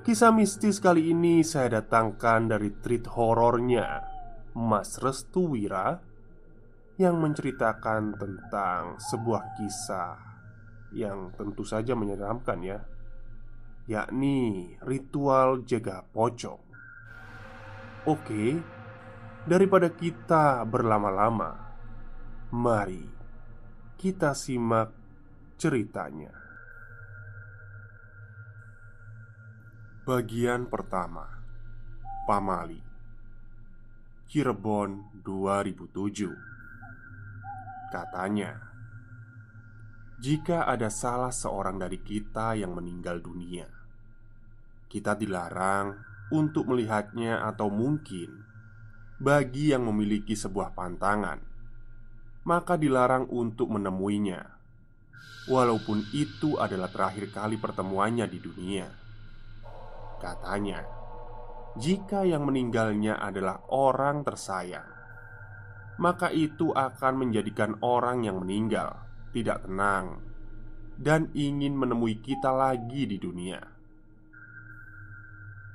Kisah mistis kali ini saya datangkan dari treat horornya Mas Restu Wira Yang menceritakan tentang sebuah kisah Yang tentu saja menyeramkan ya Yakni ritual jaga pocong Oke Daripada kita berlama-lama Mari kita simak ceritanya Bagian pertama Pamali Cirebon 2007 Katanya Jika ada salah seorang dari kita yang meninggal dunia Kita dilarang untuk melihatnya atau mungkin Bagi yang memiliki sebuah pantangan Maka dilarang untuk menemuinya Walaupun itu adalah terakhir kali pertemuannya di dunia Katanya, jika yang meninggalnya adalah orang tersayang, maka itu akan menjadikan orang yang meninggal tidak tenang dan ingin menemui kita lagi di dunia.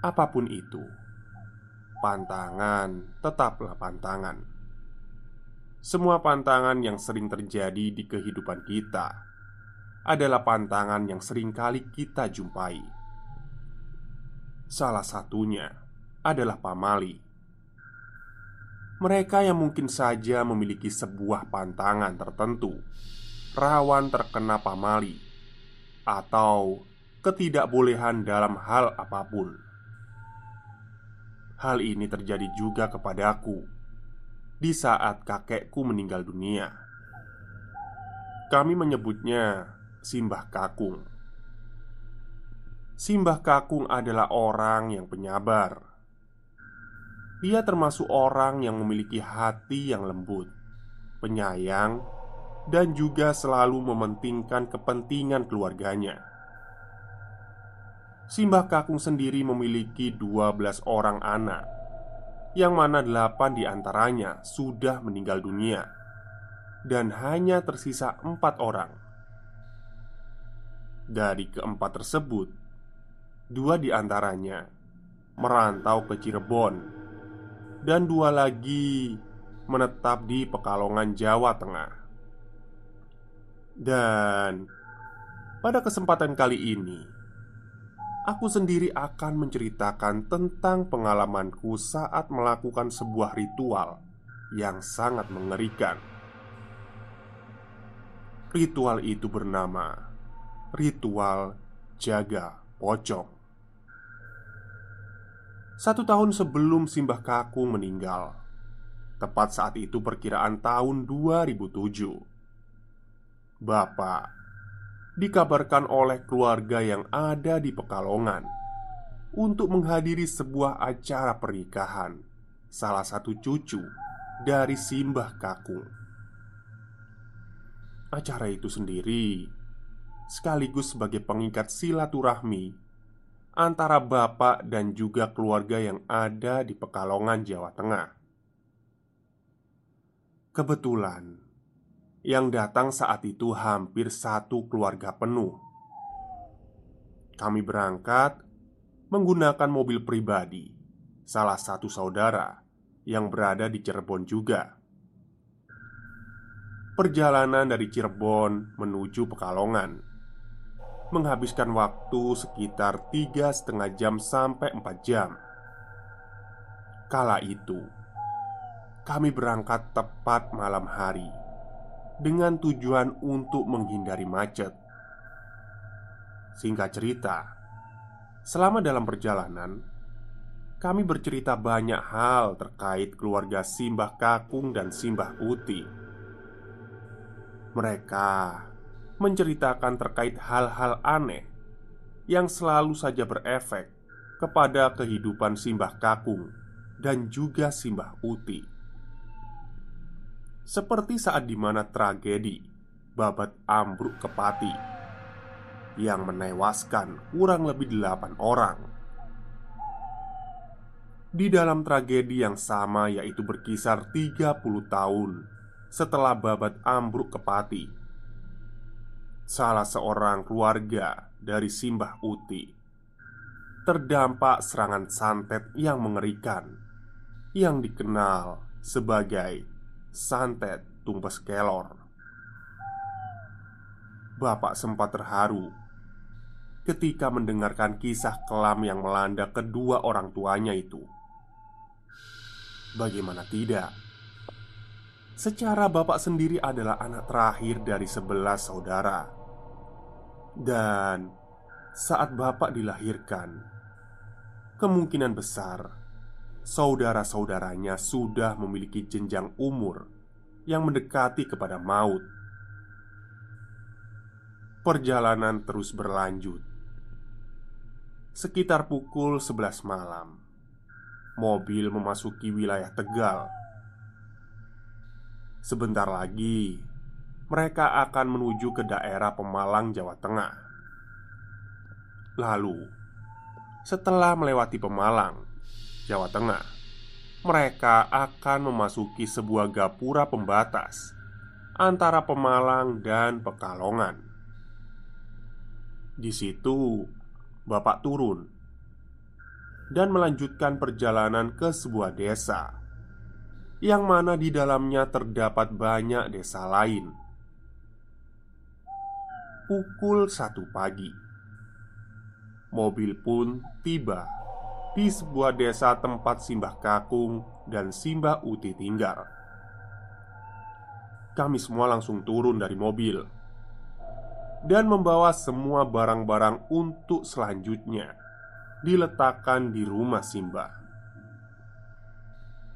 Apa pun itu, pantangan tetaplah pantangan. Semua pantangan yang sering terjadi di kehidupan kita adalah pantangan yang sering kali kita jumpai Salah satunya adalah pamali. Mereka yang mungkin saja memiliki sebuah pantangan tertentu rawan terkena pamali atau ketidakbolehan dalam hal apa pun. Hal ini terjadi juga kepadaku di saat kakekku meninggal dunia. Kami menyebutnya Simbah Kakung. Simbah Kakung adalah orang yang penyabar. Dia termasuk orang yang memiliki hati yang lembut, penyayang, dan juga selalu mementingkan kepentingan keluarganya. Simbah Kakung sendiri memiliki 12 orang anak Yang mana delapan di antaranya sudah meninggal dunia Dan hanya tersisa empat orang Dari keempat tersebut Dua di antaranya merantau ke Cirebon Dan dua lagi menetap di Pekalongan, Jawa Tengah Dan pada kesempatan kali ini Aku sendiri akan menceritakan tentang pengalamanku saat melakukan sebuah ritual yang sangat mengerikan. Ritual itu bernama ritual jaga pocong. Satu tahun sebelum Simbah Kakung meninggal Tepat saat itu perkiraan tahun 2007 Bapak Dikabarkan oleh keluarga yang ada di Pekalongan Untuk menghadiri sebuah acara pernikahan Salah satu cucu dari Simbah Kakung Acara itu sendiri sekaligus sebagai pengikat silaturahmi antara bapak dan juga keluarga yang ada di Pekalongan, Jawa Tengah. Kebetulan, yang datang saat itu hampir satu keluarga penuh. Kami berangkat menggunakan mobil pribadi, salah satu saudara yang berada di Cirebon juga. Perjalanan dari Cirebon menuju Pekalongan menghabiskan waktu sekitar tiga setengah jam sampai empat jam. Kala itu, kami berangkat tepat malam hari dengan tujuan untuk menghindari macet. Singkat cerita, selama dalam perjalanan, kami bercerita banyak hal terkait keluarga Simbah Kakung dan Simbah Uti. Mereka menceritakan terkait hal-hal aneh yang selalu saja berefek kepada kehidupan Simbah Kakung dan juga Simbah Uti. Seperti saat di mana tragedi babat ambruk kepati yang menewaskan kurang lebih delapan orang. Di dalam tragedi yang sama yaitu berkisar 30 tahun setelah babat ambruk kepati salah seorang keluarga dari Simbah Uti terdampak serangan santet yang mengerikan yang dikenal sebagai santet tumpes kelor. Bapak sempat terharu ketika mendengarkan kisah kelam yang melanda kedua orang tuanya itu. Bagaimana tidak? Secara bapak sendiri adalah anak terakhir dari sebelas saudara. Dan saat bapak dilahirkan Kemungkinan besar Saudara-saudaranya sudah memiliki jenjang umur Yang mendekati kepada maut. Perjalanan terus berlanjut. Sekitar pukul 11 malam Mobil memasuki wilayah Tegal Sebentar lagi, mereka akan menuju ke daerah Pemalang, Jawa Tengah. Lalu, setelah melewati Pemalang, Jawa Tengah, mereka akan memasuki sebuah gapura pembatas antara Pemalang dan Pekalongan. Di situ, Bapak turun dan melanjutkan perjalanan ke sebuah desa yang mana di dalamnya terdapat banyak desa lain. Pukul satu pagi, mobil pun tiba di sebuah desa tempat Simbah Kakung dan Simbah Uti tinggal. Kami semua langsung turun dari mobil dan membawa semua barang-barang untuk selanjutnya diletakkan di rumah Simbah.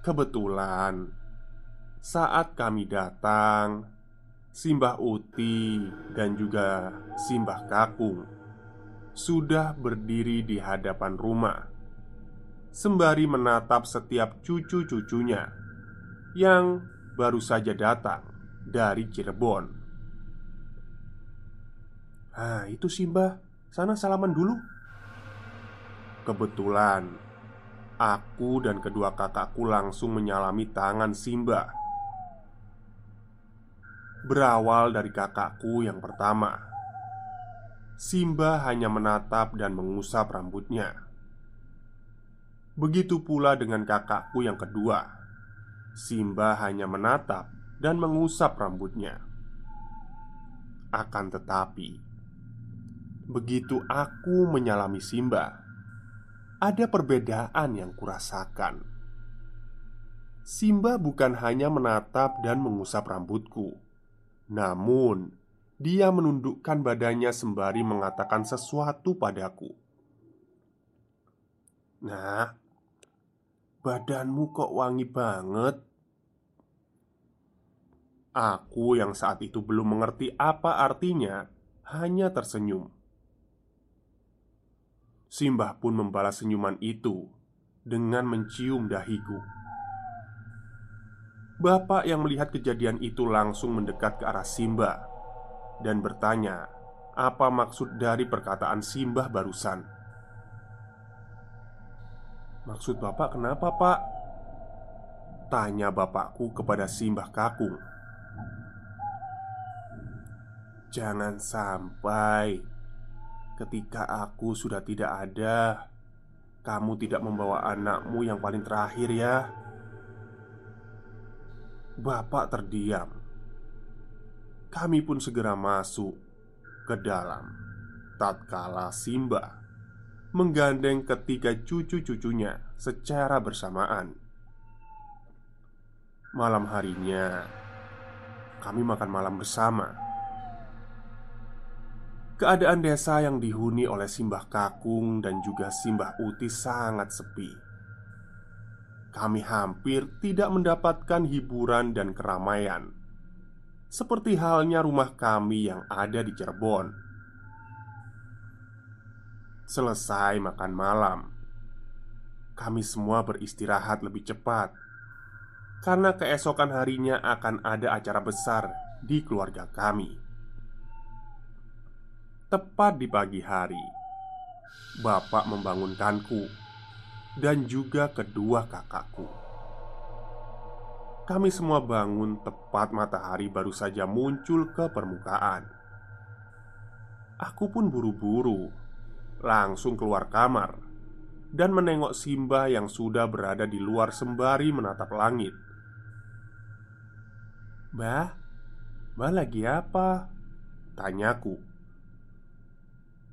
Kebetulan saat kami datang, Simbah Uti dan juga Simbah Kakung sudah berdiri di hadapan rumah, sembari menatap setiap cucu-cucunya yang baru saja datang dari Cirebon. Ah, itu Simbah, sana salaman dulu. Kebetulan Aku dan kedua kakakku langsung menyalami tangan Simba. Berawal dari kakakku yang pertama, Simba hanya menatap dan mengusap rambutnya. Begitu pula dengan kakakku yang kedua. Simba hanya menatap dan mengusap rambutnya. Akan tetapi, begitu aku menyalami Simba, ada perbedaan yang kurasakan. Simba bukan hanya menatap dan mengusap rambutku, namun dia menundukkan badannya sembari mengatakan sesuatu padaku. "Nah, badanmu kok wangi banget?" Aku yang saat itu belum mengerti apa artinya, hanya tersenyum. Simbah pun membalas senyuman itu dengan mencium dahiku. Bapak yang melihat kejadian itu langsung mendekat ke arah Simba dan bertanya apa maksud dari perkataan Simbah barusan. "Maksud bapak kenapa, Pak?" tanya bapakku kepada Simbah Kakung. "Jangan sampai ketika aku sudah tidak ada, kamu tidak membawa anakmu yang paling terakhir, ya." Bapak terdiam. Kami pun segera masuk ke dalam. Tatkala Simba menggandeng ketiga cucu-cucunya secara bersamaan. Malam harinya, kami makan malam bersama. Keadaan desa yang dihuni oleh Simbah Kakung dan juga Simbah Uti sangat sepi kami hampir tidak mendapatkan hiburan dan keramaian, seperti halnya rumah kami yang ada di Cirebon. Selesai makan malam, kami semua beristirahat lebih cepat karena keesokan harinya akan ada acara besar di keluarga kami. Tepat di pagi hari, bapak membangunkanku dan juga kedua kakakku. Kami semua bangun tepat matahari baru saja muncul ke permukaan. Aku pun buru-buru langsung keluar kamar dan menengok Simba yang sudah berada di luar sembari menatap langit. "Bah, Bah lagi apa?" tanyaku.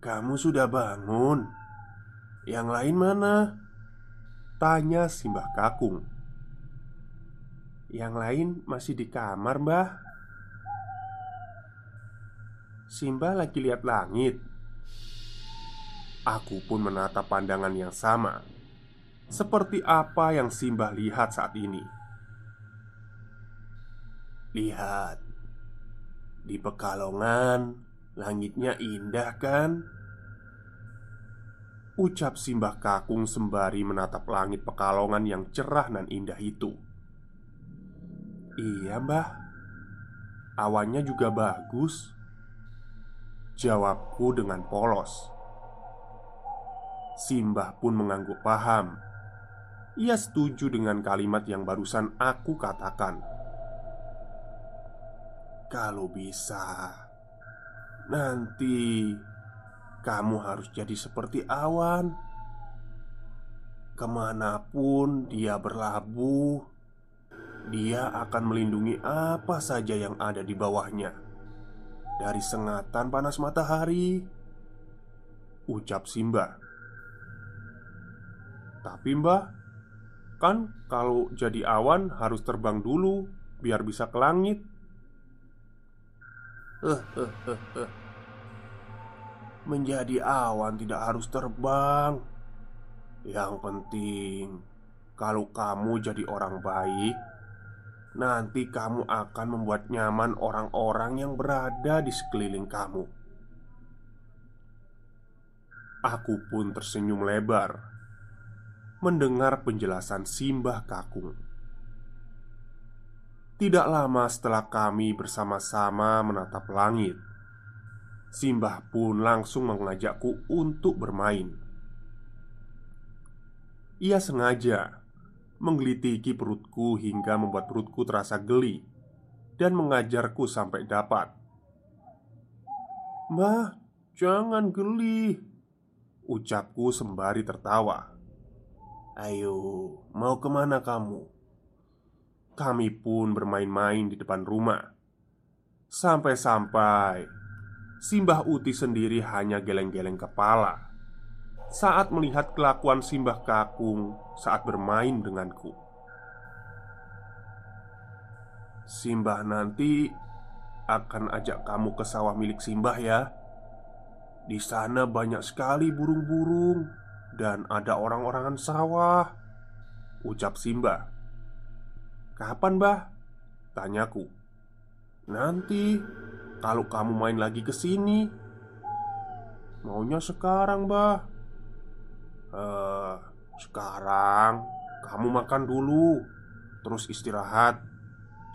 "Kamu sudah bangun? Yang lain mana?" Tanya Simbah Kakung Yang lain masih di kamar mbah Simbah lagi lihat langit Aku pun menatap pandangan yang sama Seperti apa yang Simbah lihat saat ini Lihat Di Pekalongan Langitnya indah kan? Ucap Simbah Kakung sembari menatap langit pekalongan yang cerah dan indah itu. Iya mbah. Awannya juga bagus. Jawabku dengan polos. Simbah pun mengangguk paham. Ia setuju dengan kalimat yang barusan aku katakan. Kalau bisa Nanti kamu harus jadi seperti awan. Ke mana pun dia berlabuh, dia akan melindungi apa saja yang ada di bawahnya dari sengatan panas matahari. Ucap Simba. Tapi Mbah, kan kalau jadi awan harus terbang dulu biar bisa ke langit. Menjadi awan tidak harus terbang. Yang penting, kalau kamu jadi orang baik, nanti kamu akan membuat nyaman orang-orang yang berada di sekeliling kamu. Aku pun tersenyum lebar mendengar penjelasan Simbah Kakung. Tidak lama setelah kami bersama-sama menatap langit, Simbah pun langsung mengajakku untuk bermain. Ia sengaja menggelitiki perutku hingga membuat perutku terasa geli dan mengajarku sampai dapat. "Mbah, jangan geli," ucapku sembari tertawa. "Ayo, mau ke mana kamu?" Kami pun bermain-main di depan rumah. Sampai-sampai Simbah Uti sendiri hanya geleng-geleng kepala saat melihat kelakuan Simbah Kakung saat bermain denganku. Simbah nanti akan ajak kamu ke sawah milik Simbah ya. Di sana banyak sekali burung-burung dan ada orang-orangan sawah. Ucap Simbah. Kapan, Bah? Tanyaku. Nanti kalau kamu main lagi ke sini Maunya sekarang, bah uh, Sekarang Kamu makan dulu Terus istirahat.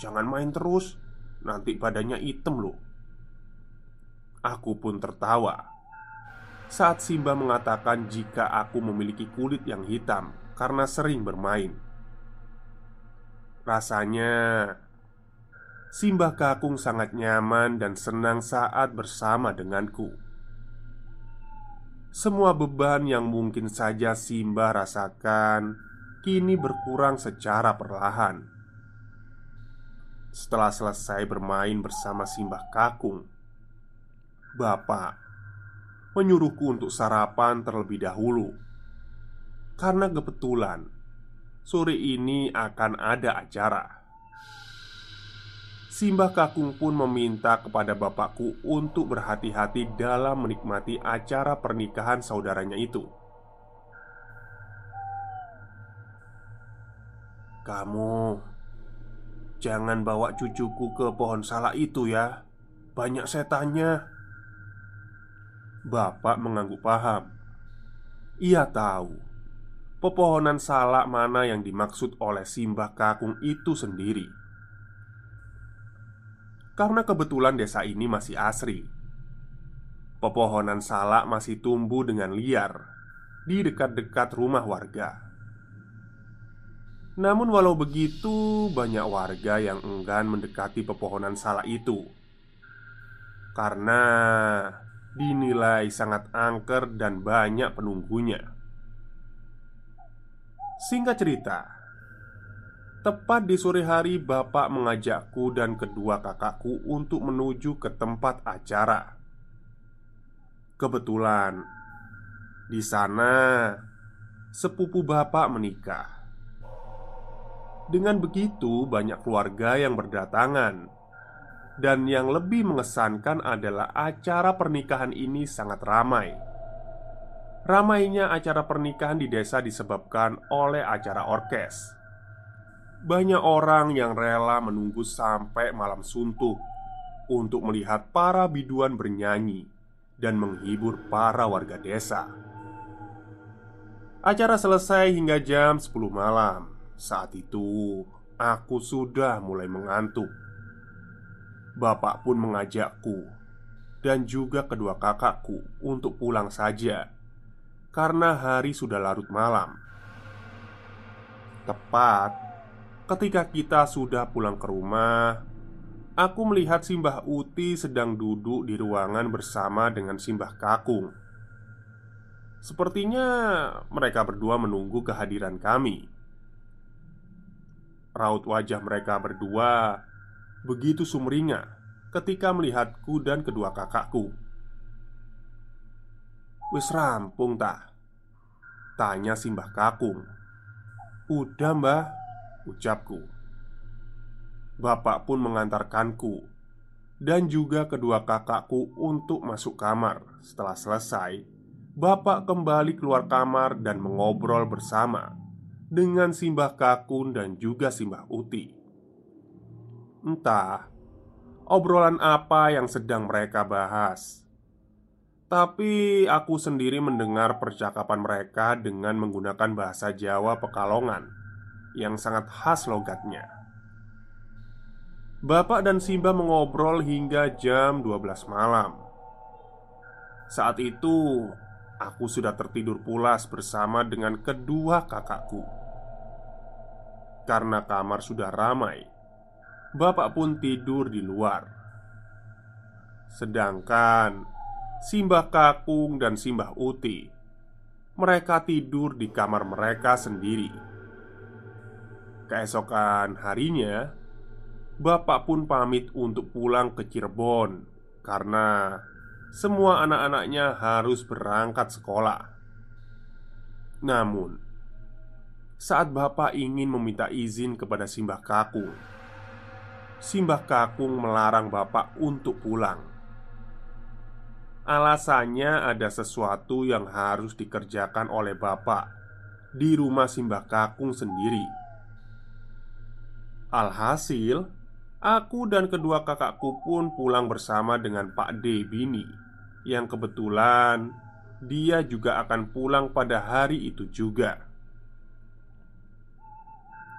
Jangan main terus Nanti badannya hitam loh. Aku pun tertawa saat Simba mengatakan jika aku memiliki kulit yang hitam karena sering bermain. Rasanya Simba Kakung sangat nyaman dan senang saat bersama denganku. Semua beban yang mungkin saja Simba rasakan kini berkurang secara perlahan. Setelah selesai bermain bersama Simbah Kakung, Bapak menyuruhku untuk sarapan terlebih dahulu karena kebetulan sore ini akan ada acara. Simbah Kakung pun meminta kepada bapakku untuk berhati-hati dalam menikmati acara pernikahan saudaranya itu. Kamu jangan bawa cucuku ke pohon salak itu ya. Banyak setannya. Bapak mengangguk paham. Ia tahu pepohonan salak mana yang dimaksud oleh Simbah Kakung itu sendiri. Karena kebetulan desa ini masih asri. Pepohonan salak masih tumbuh dengan liar Di dekat-dekat rumah warga. Namun walau begitu Banyak warga yang enggan mendekati pepohonan salak itu. Karena dinilai sangat angker dan banyak penunggunya. Singkat cerita, Tepat di sore hari, bapak mengajakku dan kedua kakakku untuk menuju ke tempat acara. Kebetulan di sana sepupu bapak menikah. Dengan begitu, banyak keluarga yang berdatangan, dan yang lebih mengesankan adalah acara pernikahan ini sangat ramai. Ramainya acara pernikahan di desa disebabkan oleh acara orkes banyak orang yang rela menunggu sampai malam suntuk untuk melihat para biduan bernyanyi dan menghibur para warga desa. Acara selesai hingga jam 10 malam. Saat itu, aku sudah mulai mengantuk. Bapak pun mengajakku dan juga kedua kakakku untuk pulang saja karena hari sudah larut malam. Tepat Ketika kita sudah pulang ke rumah, aku melihat Simbah Uti sedang duduk di ruangan bersama dengan Simbah Kakung. Sepertinya mereka berdua menunggu kehadiran kami. Raut wajah mereka berdua begitu sumringah ketika melihatku dan kedua kakakku. "Wis rampung tak?" tanya Simbah Kakung. "Udah, Mbah," Ucapku. Bapak pun mengantarkanku Dan juga kedua kakakku untuk masuk kamar. Setelah selesai Bapak kembali keluar kamar dan mengobrol bersama Dengan Simbah Kakun dan juga Simbah Uti. Entah Obrolan apa yang sedang mereka bahas Tapi aku sendiri mendengar percakapan mereka dengan menggunakan bahasa Jawa Pekalongan yang sangat khas logatnya. Bapak dan Simba mengobrol hingga jam 12 malam. Saat itu, aku sudah tertidur pulas bersama dengan kedua kakakku. Karena kamar sudah ramai, bapak pun tidur di luar. Sedangkan Simbah Kakung dan Simbah Uti mereka tidur di kamar mereka sendiri. Keesokan harinya, bapak pun pamit untuk pulang ke Cirebon karena semua anak-anaknya harus berangkat sekolah. Namun, saat bapak ingin meminta izin kepada Simbah Kakung, Simbah Kakung melarang bapak untuk pulang. Alasannya ada sesuatu yang harus dikerjakan oleh bapak di rumah Simbah Kakung sendiri Alhasil, aku dan kedua kakakku pun pulang bersama dengan Pak D. Bini Yang kebetulan dia juga akan pulang pada hari itu juga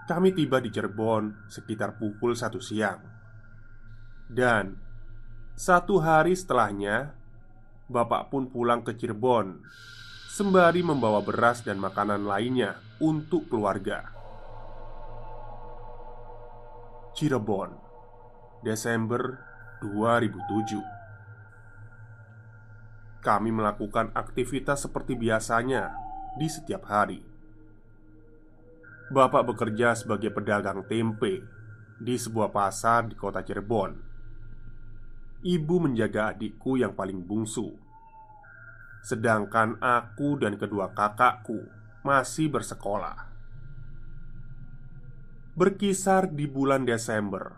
Kami tiba di Cirebon sekitar pukul satu siang Dan Satu hari setelahnya, bapak pun pulang ke Cirebon sembari membawa beras dan makanan lainnya untuk keluarga. Cirebon, Desember 2007. Kami melakukan aktivitas seperti biasanya di setiap hari. Bapak bekerja sebagai pedagang tempe di sebuah pasar di kota Cirebon. Ibu menjaga adikku yang paling bungsu, sedangkan aku dan kedua kakakku masih bersekolah. Berkisar di bulan Desember,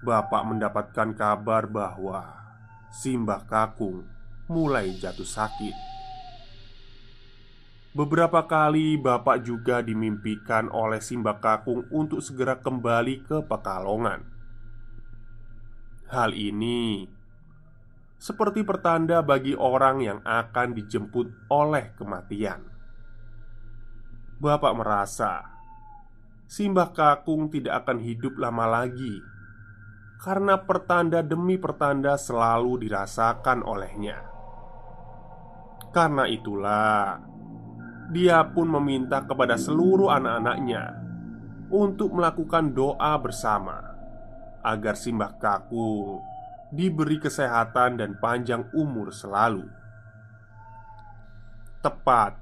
Bapak mendapatkan kabar bahwa Simbah Kakung mulai jatuh sakit. Beberapa kali Bapak juga dimimpikan oleh Simba Kakung untuk segera kembali ke Pekalongan. Hal ini seperti pertanda bagi orang yang akan dijemput oleh kematian. Bapak merasa Simbah Kakung tidak akan hidup lama lagi karena pertanda demi pertanda selalu dirasakan olehnya. Karena itulah dia pun meminta kepada seluruh anak-anaknya untuk melakukan doa bersama agar Simbah Kakung diberi kesehatan dan panjang umur selalu. Tepat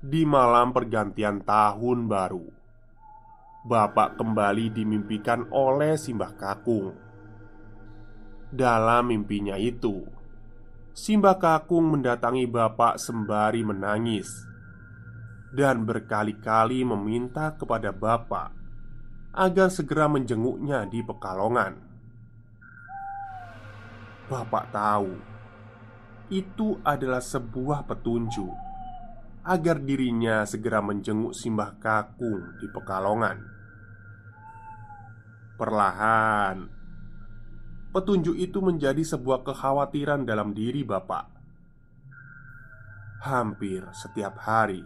di malam pergantian tahun baru, Bapak kembali dimimpikan oleh Simbah Kakung. Dalam mimpinya itu, Simbah Kakung mendatangi Bapak sembari menangis dan berkali-kali meminta kepada bapak agar segera menjenguknya di Pekalongan. Bapak tahu itu adalah sebuah petunjuk agar dirinya segera menjenguk Simbah Kakung di Pekalongan. Perlahan, petunjuk itu menjadi sebuah kekhawatiran dalam diri Bapak. Hampir setiap hari,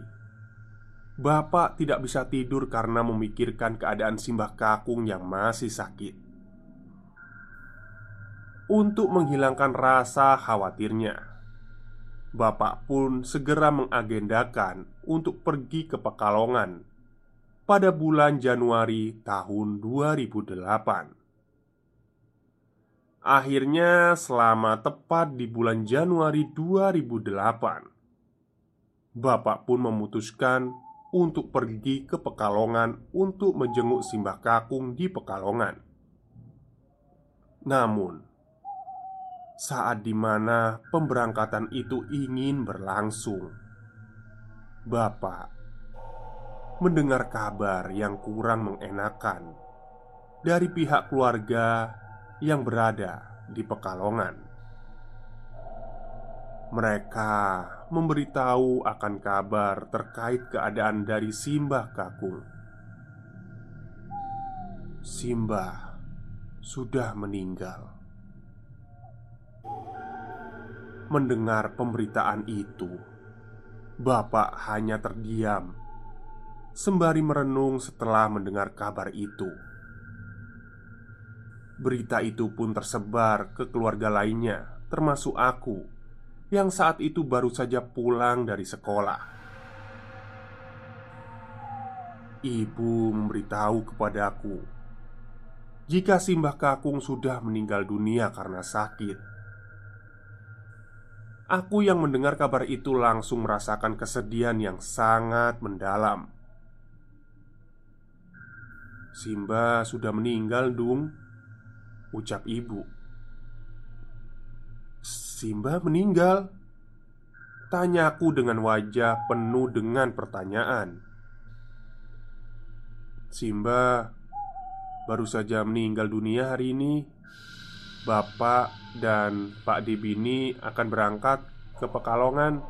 Bapak tidak bisa tidur karena memikirkan keadaan Simbah Kakung yang masih sakit. Untuk menghilangkan rasa khawatirnya, Bapak pun segera mengagendakan untuk pergi ke Pekalongan pada bulan Januari tahun 2008. Akhirnya, selama tepat di bulan Januari 2008, Bapak pun memutuskan untuk pergi ke Pekalongan untuk menjenguk Simbah Kakung di Pekalongan. Namun, saat di mana pemberangkatan itu ingin berlangsung, Bapak mendengar kabar yang kurang mengenakan dari pihak keluarga yang berada di Pekalongan. Mereka memberitahu akan kabar terkait keadaan dari Simbah Kakung. Simbah sudah meninggal. Mendengar pemberitaan itu, Bapak hanya terdiam sembari merenung setelah mendengar kabar itu. Berita itu pun tersebar ke keluarga lainnya, termasuk aku yang saat itu baru saja pulang dari sekolah. Ibu memberitahu kepadaku jika Simbah Kakung sudah meninggal dunia karena sakit. Aku yang mendengar kabar itu langsung merasakan kesedihan yang sangat mendalam. Simba sudah meninggal, Dung. Ucap ibu. Simba meninggal? Tanyaku dengan wajah penuh dengan pertanyaan. Simba baru saja meninggal dunia hari ini. Bapak dan Pak Dibini akan berangkat ke Pekalongan.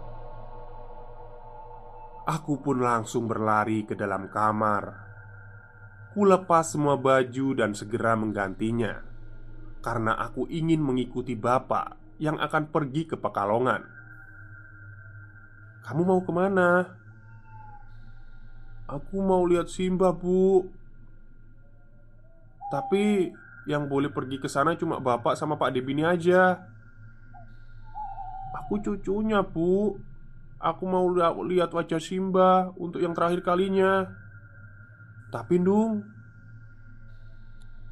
Aku pun langsung berlari ke dalam kamar. Kulepas semua baju dan segera menggantinya karena aku ingin mengikuti bapak yang akan pergi ke Pekalongan. Kamu mau ke mana? Aku mau lihat Simba, Bu. Tapi Yang boleh pergi ke sana cuma bapak sama Pak Debini aja. Aku cucunya, Bu. Aku mau lihat wajah Simba untuk yang terakhir kalinya. Tapi, Dung,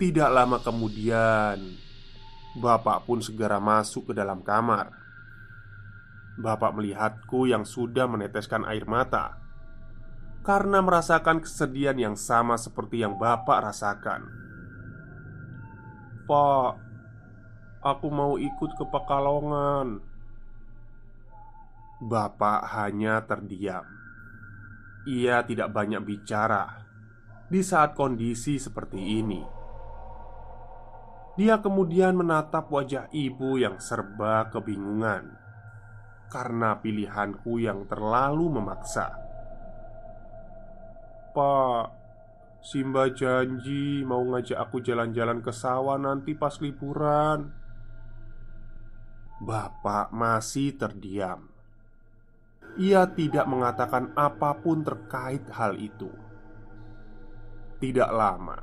tidak lama kemudian, bapak pun segera masuk ke dalam kamar. Bapak melihatku yang sudah meneteskan air mata karena merasakan kesedihan yang sama seperti yang bapak rasakan. Pak, aku mau ikut ke Pekalongan. Bapak hanya terdiam. Ia tidak banyak bicara di saat kondisi seperti ini. Dia kemudian menatap wajah ibu yang serba kebingungan karena pilihanku yang terlalu memaksa. Pak, Simba janji mau ngajak aku jalan-jalan ke sawah nanti pas liburan. Bapak masih terdiam. Ia tidak mengatakan apa pun terkait hal itu. Tidak lama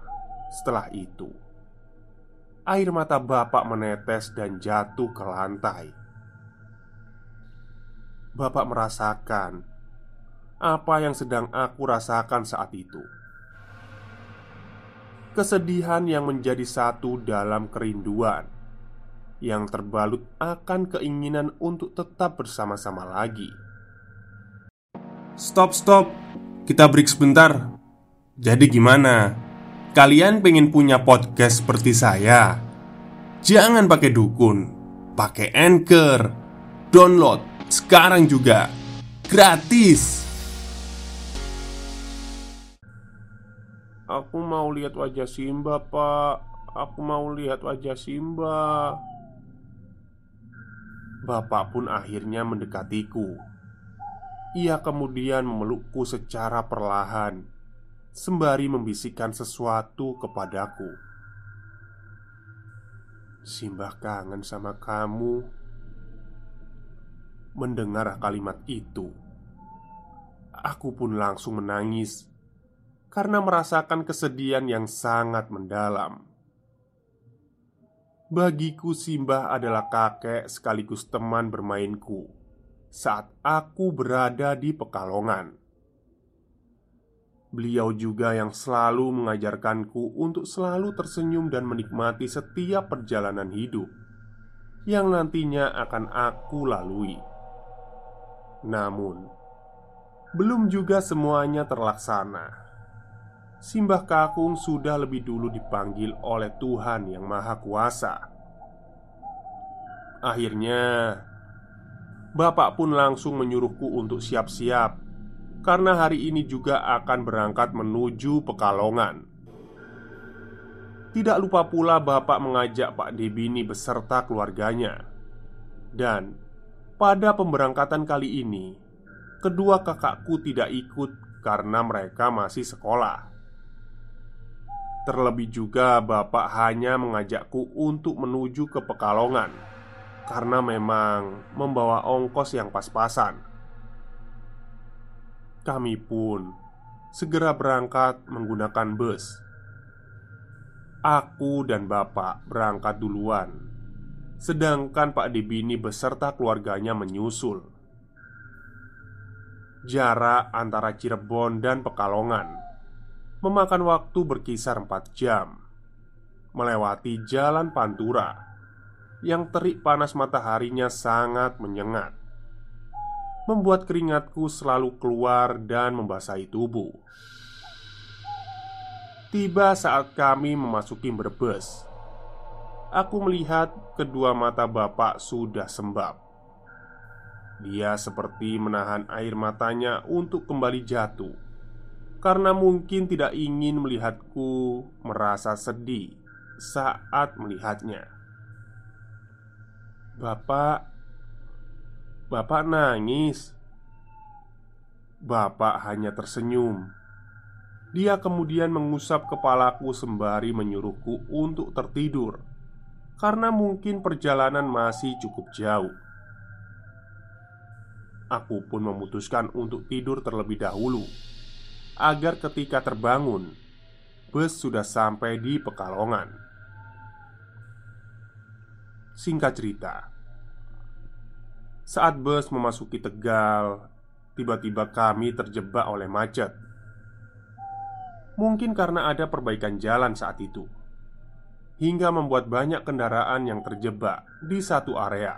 setelah itu, air mata bapak menetes dan jatuh ke lantai. Bapak merasakan apa yang sedang aku rasakan saat itu. Kesedihan yang menjadi satu dalam kerinduan yang terbalut akan keinginan untuk tetap bersama-sama lagi. Stop, stop, kita break sebentar. Jadi, gimana? Kalian pengen punya podcast seperti saya? Jangan pakai dukun, pakai anchor, download sekarang juga gratis. Aku mau lihat wajah Simba, Pak. Aku mau lihat wajah Simba. Bapak pun akhirnya mendekatiku. Ia kemudian memelukku secara perlahan, sembari membisikkan sesuatu kepadaku. Simba kangen sama kamu. Mendengar kalimat itu, aku pun langsung menangis karena merasakan kesedihan yang sangat mendalam. Bagiku, Simbah adalah kakek sekaligus teman bermainku saat aku berada di Pekalongan. Beliau juga yang selalu mengajarkanku untuk selalu tersenyum dan menikmati setiap perjalanan hidup yang nantinya akan aku lalui. Namun, belum juga semuanya terlaksana. Simbah Kakung sudah lebih dulu dipanggil oleh Tuhan Yang Maha Kuasa. Akhirnya, Bapak pun langsung menyuruhku untuk siap-siap karena hari ini juga akan berangkat menuju Pekalongan. Tidak lupa pula Bapak mengajak Pak Debini beserta keluarganya, dan pada pemberangkatan kali ini, kedua kakakku tidak ikut karena mereka masih sekolah. Terlebih juga, bapak hanya mengajakku untuk menuju ke Pekalongan karena memang membawa ongkos yang pas-pasan. Kami pun segera berangkat menggunakan bus. Aku dan bapak berangkat duluan Sedangkan Pak Debini beserta keluarganya menyusul Jarak antara Cirebon dan Pekalongan Memakan waktu berkisar 4 jam Melewati jalan Pantura Yang terik panas mataharinya sangat menyengat Membuat keringatku selalu keluar dan membasahi tubuh Tiba saat kami memasuki Brebes Aku melihat kedua mata bapak sudah sembab. Dia seperti menahan air matanya untuk kembali jatuh karena mungkin tidak ingin melihatku merasa sedih saat melihatnya. Bapak, bapak nangis. Bapak hanya tersenyum. Dia kemudian mengusap kepalaku sembari menyuruhku untuk tertidur karena mungkin perjalanan masih cukup jauh. Aku pun memutuskan untuk tidur terlebih dahulu, agar ketika terbangun, bus sudah sampai di Pekalongan. Singkat cerita, saat bus memasuki Tegal, tiba-tiba kami terjebak oleh macet. Mungkin karena ada perbaikan jalan saat itu, hingga membuat banyak kendaraan yang terjebak di satu area,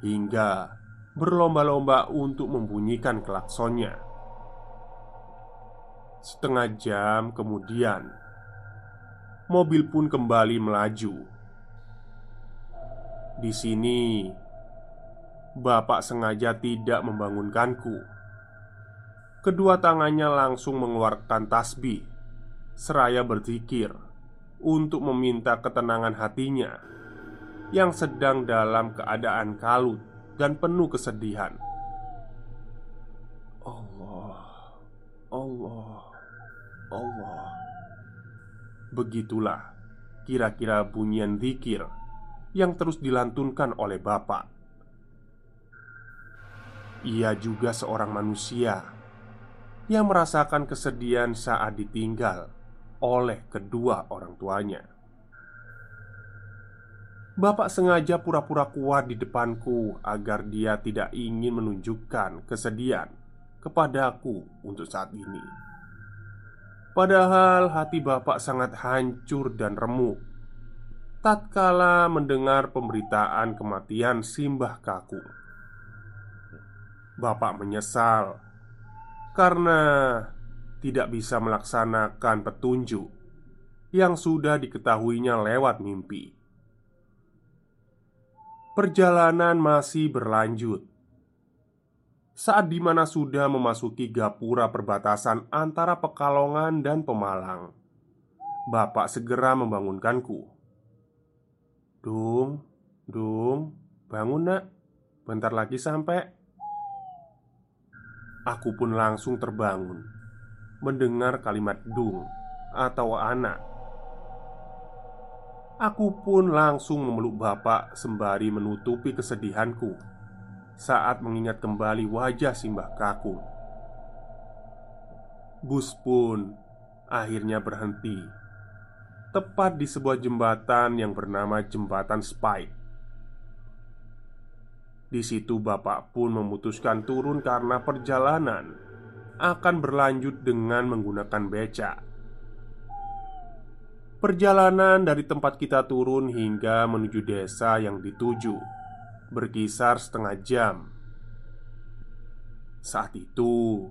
hingga berlomba-lomba untuk membunyikan klaksonnya. Setengah jam kemudian, mobil pun kembali melaju. Di sini, bapak sengaja tidak membangunkanku. Kedua tangannya langsung mengeluarkan tasbih, seraya berzikir untuk meminta ketenangan hatinya yang sedang dalam keadaan kalut dan penuh kesedihan. Allah, Allah, Allah. Begitulah kira-kira bunyian zikir yang terus dilantunkan oleh Bapak. Ia juga seorang manusia yang merasakan kesedihan saat ditinggal oleh kedua orang tuanya. Bapak sengaja pura-pura kuat di depanku agar dia tidak ingin menunjukkan kesedihan kepadaku untuk saat ini. Padahal hati bapak sangat hancur dan remuk. Tatkala mendengar pemberitaan kematian Simbah Kaku Bapak menyesal Karena tidak bisa melaksanakan petunjuk Yang sudah diketahuinya lewat mimpi. Perjalanan masih berlanjut saat di mana sudah memasuki gapura perbatasan antara Pekalongan dan Pemalang. Bapak segera membangunkanku. Dung, Dung, bangun nak. Bentar lagi sampai. Aku pun langsung terbangun Mendengar kalimat Dung atau anak. Aku pun langsung memeluk bapak sembari menutupi kesedihanku saat mengingat kembali wajah Simbah Kakung. Bus pun akhirnya berhenti tepat di sebuah jembatan yang bernama Jembatan Spike. Di situ bapak pun memutuskan turun karena perjalanan akan berlanjut dengan menggunakan becak. Perjalanan dari tempat kita turun hingga menuju desa yang dituju berkisar setengah jam. Saat itu,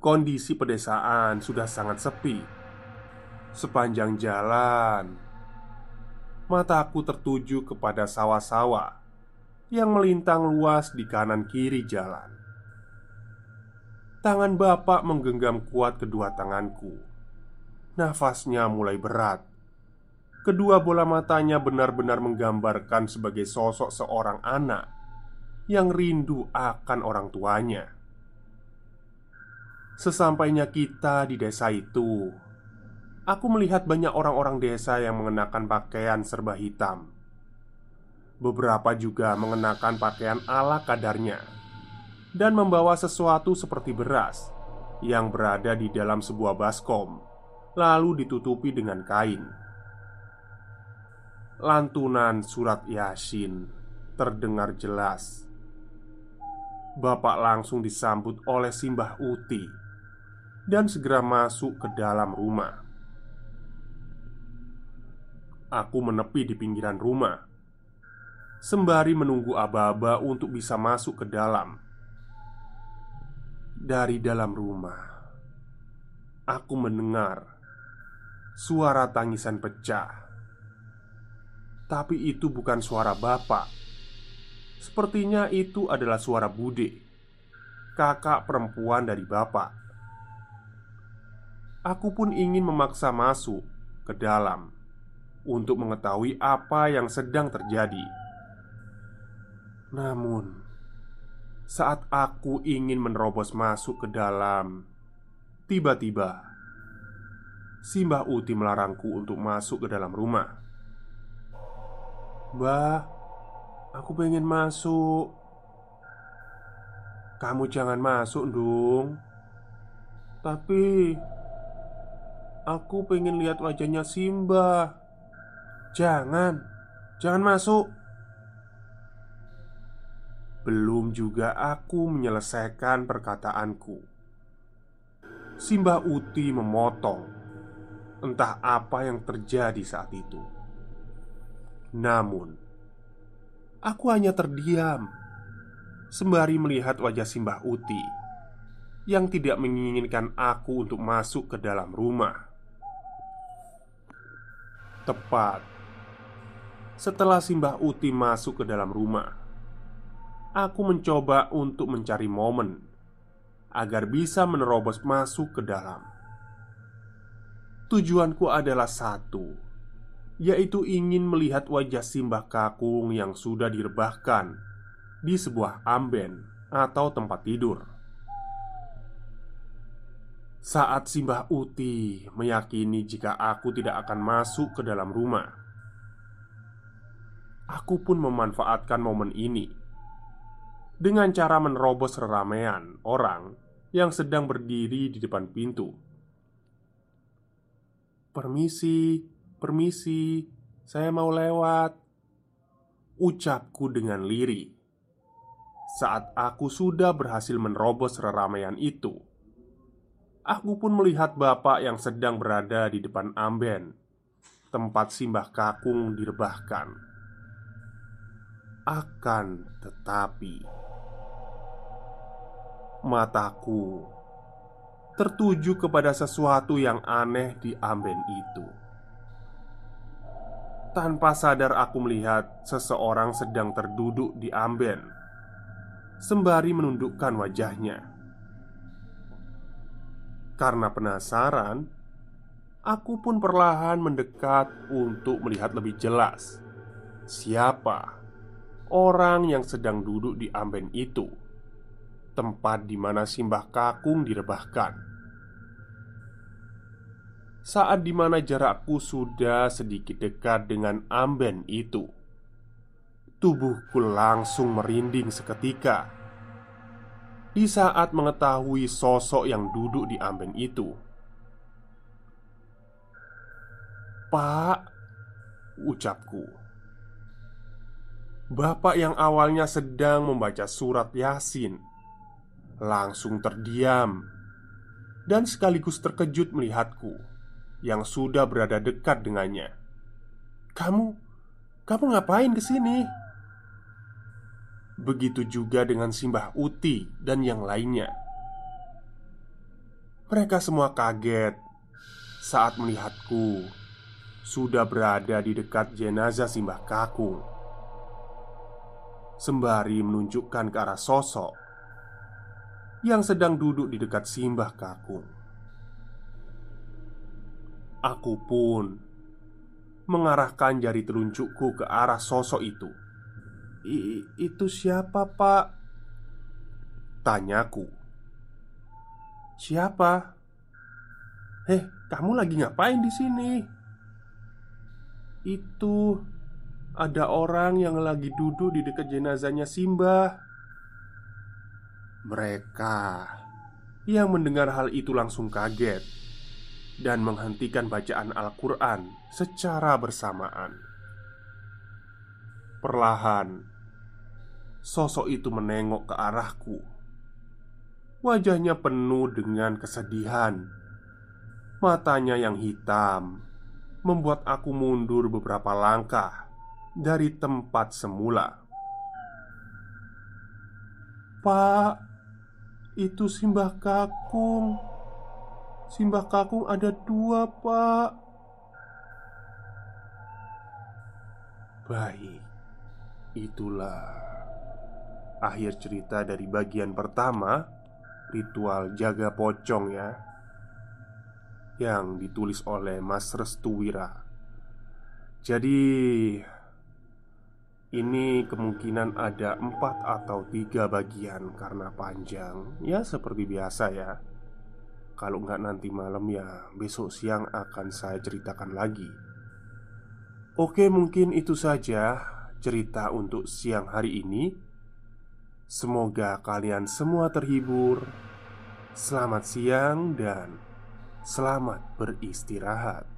kondisi pedesaan sudah sangat sepi. Sepanjang jalan, mataku tertuju kepada sawah-sawah yang melintang luas di kanan kiri jalan. Tangan bapak menggenggam kuat kedua tanganku. Nafasnya mulai berat Kedua bola matanya benar-benar menggambarkan sebagai sosok seorang anak yang rindu akan orang tuanya. Sesampainya kita di desa itu, aku melihat banyak orang-orang desa yang mengenakan pakaian serba hitam. Beberapa juga mengenakan pakaian ala kadarnya dan membawa sesuatu seperti beras yang berada di dalam sebuah baskom, lalu ditutupi dengan kain lantunan surat Yasin terdengar jelas. Bapak langsung disambut oleh Simbah Uti dan segera masuk ke dalam rumah. Aku menepi di pinggiran rumah sembari menunggu aba-aba untuk bisa masuk ke dalam. Dari dalam rumah, aku mendengar suara tangisan pecah tapi itu bukan suara bapak. Sepertinya itu adalah suara Bude Kakak perempuan dari bapak. Aku pun ingin memaksa masuk ke dalam Untuk mengetahui apa yang sedang terjadi. Namun Saat aku ingin menerobos masuk ke dalam Tiba-tiba Simbah Uti melarangku untuk masuk ke dalam rumah Mbah, aku pengen masuk. Kamu jangan masuk dong. Tapi aku pengen lihat wajahnya Simba. Jangan, Jangan masuk. Belum juga aku menyelesaikan perkataanku. Simbah Uti memotong. Entah apa yang terjadi saat itu. Namun, aku hanya terdiam sembari melihat wajah Simbah Uti yang tidak menginginkan aku untuk masuk ke dalam rumah. Tepat setelah Simbah Uti masuk ke dalam rumah, aku mencoba untuk mencari momen agar bisa menerobos masuk ke dalam. Tujuanku adalah satu, yaitu ingin melihat wajah Simbah Kakung yang sudah direbahkan di sebuah amben atau tempat tidur. Saat Simbah Uti meyakini jika aku tidak akan masuk ke dalam rumah, aku pun memanfaatkan momen ini dengan cara menerobos keramaian orang yang sedang berdiri di depan pintu. "Permisi, permisi, saya mau lewat," ucapku dengan lirih. Saat aku sudah berhasil menerobos keramaian itu, aku pun melihat bapak yang sedang berada di depan amben tempat Simbah Kakung direbahkan. Akan tetapi, mataku tertuju kepada sesuatu yang aneh di amben itu. Tanpa sadar, aku melihat seseorang sedang terduduk di amben, sembari menundukkan wajahnya. Karena penasaran, aku pun perlahan mendekat untuk melihat lebih jelas siapa orang yang sedang duduk di amben itu tempat di mana Simbah Kakung direbahkan. Saat di mana jarakku sudah sedikit dekat dengan amben itu, tubuhku langsung merinding seketika. Di saat mengetahui sosok yang duduk di amben itu, "Pak," ucapku. Bapak yang awalnya sedang membaca surat Yasin langsung terdiam dan sekaligus terkejut melihatku yang sudah berada dekat dengannya. "Kamu, kamu ngapain ke sini?" Begitu juga dengan Simbah Uti dan yang lainnya. Mereka semua kaget saat melihatku sudah berada di dekat jenazah Simbah Kakung, sembari menunjukkan ke arah sosok yang sedang duduk di dekat Simbah Kakung. Aku pun mengarahkan jari telunjukku ke arah sosok itu. I "Itu siapa, Pak?" tanyaku. "Siapa?" "Eh, kamu lagi ngapain di sini?" "Itu ada orang yang lagi duduk di dekat jenazahnya Simbah." Mereka yang mendengar hal itu langsung kaget dan menghentikan bacaan Al-Quran secara bersamaan. Perlahan, sosok itu menengok ke arahku. Wajahnya penuh dengan kesedihan. Matanya yang hitam membuat aku mundur beberapa langkah dari tempat semula. "Pak," Itu Simbah Kakung Simbah Kakung ada dua pak. Baik Itulah Akhir cerita dari bagian pertama Ritual jaga pocong ya Yang ditulis oleh Mas Restuwira Jadi ini kemungkinan ada empat atau tiga bagian karena panjang Ya seperti biasa ya Kalau nggak nanti malam ya besok siang akan saya ceritakan lagi. Oke mungkin itu saja cerita untuk siang hari ini. Semoga kalian semua terhibur. Selamat siang dan selamat beristirahat